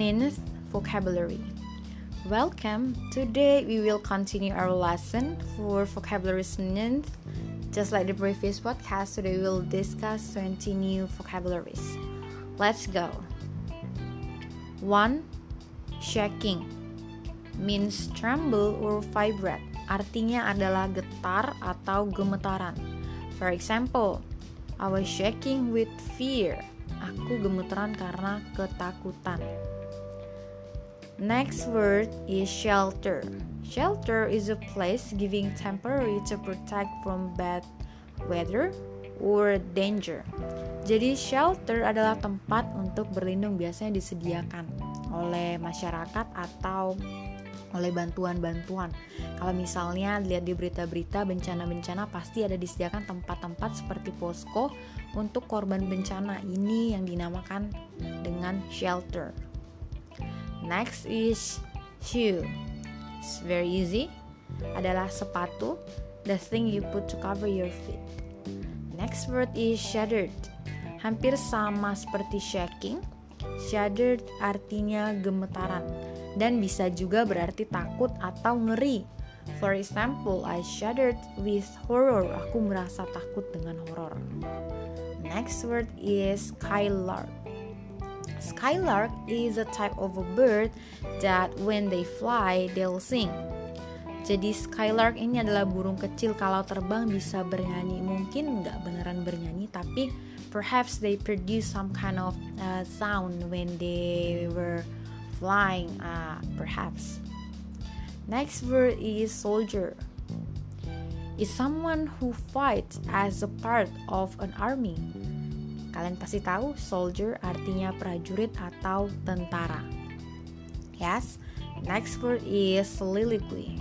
Ninth vocabulary. Welcome. Today we will continue our lesson for vocabulary ninth. Just like the previous podcast, today we will discuss 20 new vocabularies. Let's go. 1. Shaking means tremble or vibrate. Artinya adalah getar atau gemetaran. For example, I was shaking with fear. Aku gemeteran karena ketakutan. Next word is shelter. Shelter is a place giving temporary to protect from bad weather or danger. Jadi shelter adalah tempat untuk berlindung biasanya disediakan oleh masyarakat atau oleh bantuan-bantuan. Kalau misalnya lihat di berita-berita bencana-bencana pasti ada disediakan tempat-tempat seperti posko untuk korban bencana. Ini yang dinamakan dengan shelter. Next is shoe. It's very easy. Adalah sepatu, the thing you put to cover your feet. Next word is shuddered. Hampir sama seperti shaking. Shuddered artinya gemetaran dan bisa juga berarti takut atau ngeri. For example, I shuddered with horror. Aku merasa takut dengan horor. Next word is skylark. Skylark is a type of a bird that when they fly, they'll sing. Jadi skylark ini adalah burung kecil kalau terbang bisa bernyanyi. Mungkin nggak beneran bernyanyi, tapi perhaps they produce some kind of uh, sound when they were flying, uh, perhaps. Next word is soldier. Is someone who fights as a part of an army. Kalian pasti tahu soldier artinya prajurit atau tentara. Yes. Next word is soliloquy.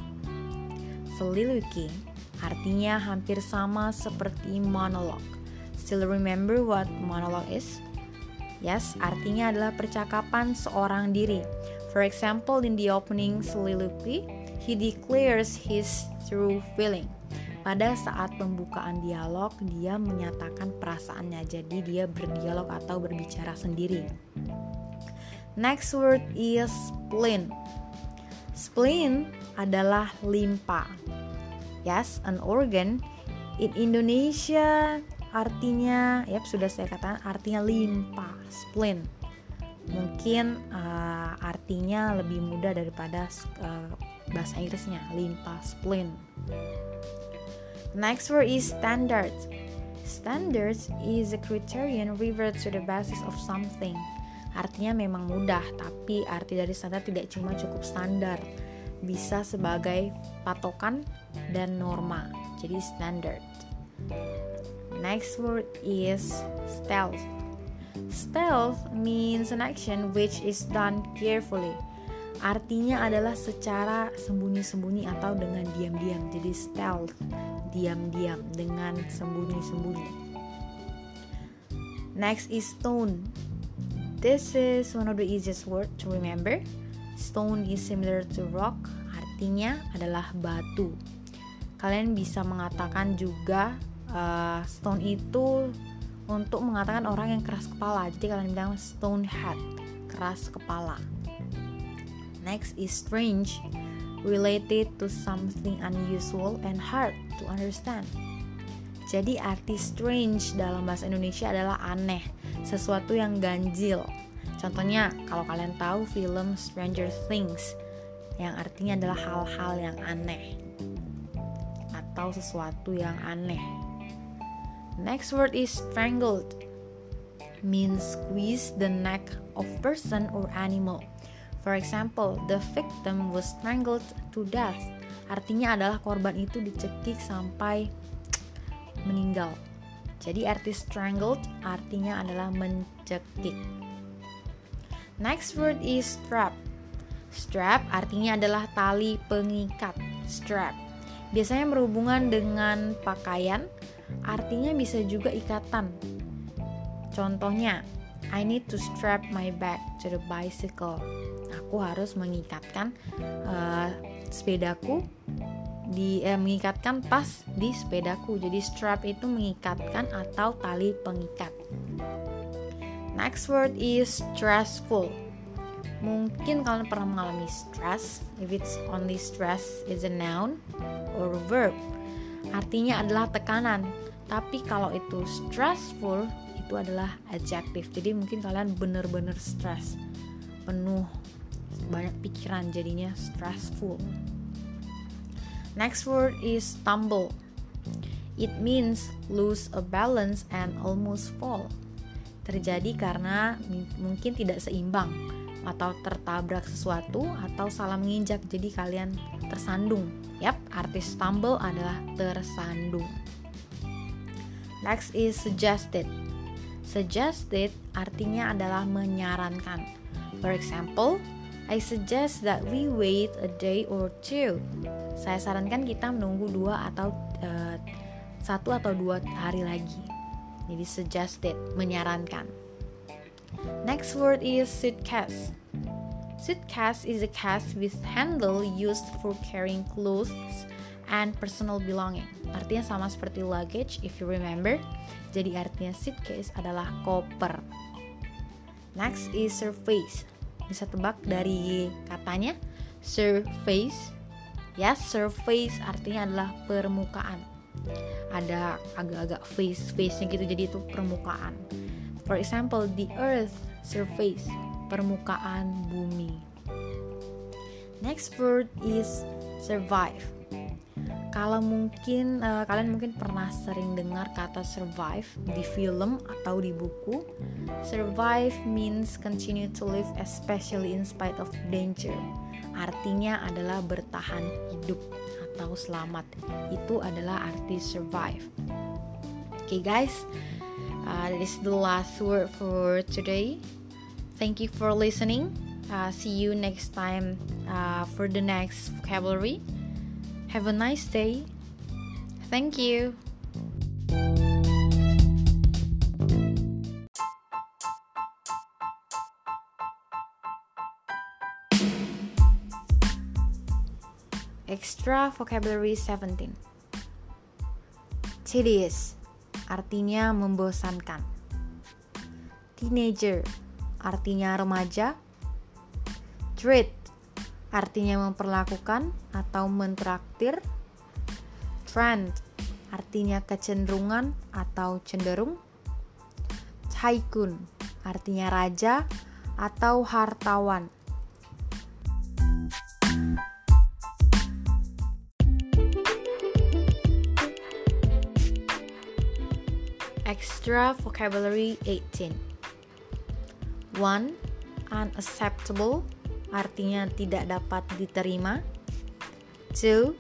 Soliloquy artinya hampir sama seperti monolog. Still remember what monolog is? Yes, artinya adalah percakapan seorang diri. For example, in the opening soliloquy, he declares his true feeling pada saat pembukaan dialog dia menyatakan perasaannya. Jadi dia berdialog atau berbicara sendiri. Next word is spleen. Spleen adalah limpa. Yes an organ. In Indonesia artinya yap sudah saya katakan artinya limpa spleen. Mungkin uh, artinya lebih mudah daripada uh, bahasa Inggrisnya limpa spleen Next word is standards. Standards is a criterion revert to the basis of something. Artinya memang mudah, tapi arti dari standar tidak cuma cukup standar, bisa sebagai patokan dan norma. Jadi standard. Next word is stealth. Stealth means an action which is done carefully. Artinya adalah secara sembunyi-sembunyi atau dengan diam-diam. Jadi stealth diam-diam dengan sembunyi-sembunyi. Next is stone. This is one of the easiest word to remember. Stone is similar to rock, artinya adalah batu. Kalian bisa mengatakan juga uh, stone itu untuk mengatakan orang yang keras kepala. Jadi kalian bilang stone head, keras kepala. Next is strange related to something unusual and hard to understand. Jadi arti strange dalam bahasa Indonesia adalah aneh, sesuatu yang ganjil. Contohnya kalau kalian tahu film Stranger Things yang artinya adalah hal-hal yang aneh atau sesuatu yang aneh. Next word is strangled. Means squeeze the neck of person or animal. For example, the victim was strangled to death. Artinya adalah korban itu dicekik sampai meninggal. Jadi arti strangled artinya adalah mencekik. Next word is strap. Strap artinya adalah tali pengikat. Strap. Biasanya berhubungan dengan pakaian, artinya bisa juga ikatan. Contohnya, I need to strap my bag to the bicycle aku harus mengikatkan uh, sepedaku di eh, mengikatkan tas di sepedaku. Jadi strap itu mengikatkan atau tali pengikat. Next word is stressful. Mungkin kalian pernah mengalami stress. If it's only stress is a noun or verb. Artinya adalah tekanan. Tapi kalau itu stressful itu adalah adjective. Jadi mungkin kalian bener-bener stress, penuh banyak pikiran jadinya stressful. Next word is stumble. It means lose a balance and almost fall. Terjadi karena mungkin tidak seimbang atau tertabrak sesuatu atau salah menginjak jadi kalian tersandung. Yap, arti stumble adalah tersandung. Next is suggested. Suggested artinya adalah menyarankan. For example, I suggest that we wait a day or two. Saya sarankan kita menunggu dua atau uh, satu atau dua hari lagi. Jadi suggested, menyarankan. Next word is suitcase. Suitcase is a case with handle used for carrying clothes and personal belonging. Artinya sama seperti luggage if you remember. Jadi artinya suitcase adalah koper. Next is surface. Bisa tebak dari katanya surface. Yes, surface artinya adalah permukaan. Ada agak-agak face face-nya gitu jadi itu permukaan. For example, the earth surface permukaan bumi. Next word is survive. Kalau mungkin uh, kalian mungkin pernah sering dengar kata survive di film atau di buku. Survive means continue to live especially in spite of danger. Artinya adalah bertahan hidup atau selamat. Itu adalah arti survive. Oke okay, guys, uh, this is the last word for today. Thank you for listening. Uh, see you next time uh, for the next vocabulary. Have a nice day. Thank you. Extra vocabulary 17. Tedious artinya membosankan. Teenager artinya remaja. Treat artinya memperlakukan atau mentraktir. Trend artinya kecenderungan atau cenderung. Tycoon artinya raja atau hartawan. Extra vocabulary 18 One, unacceptable artinya tidak dapat diterima. Two,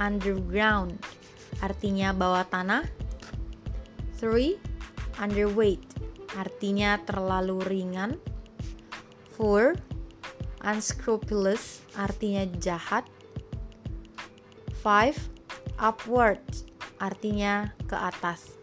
underground artinya bawah tanah. Three, underweight artinya terlalu ringan. Four, unscrupulous artinya jahat. Five, upward artinya ke atas.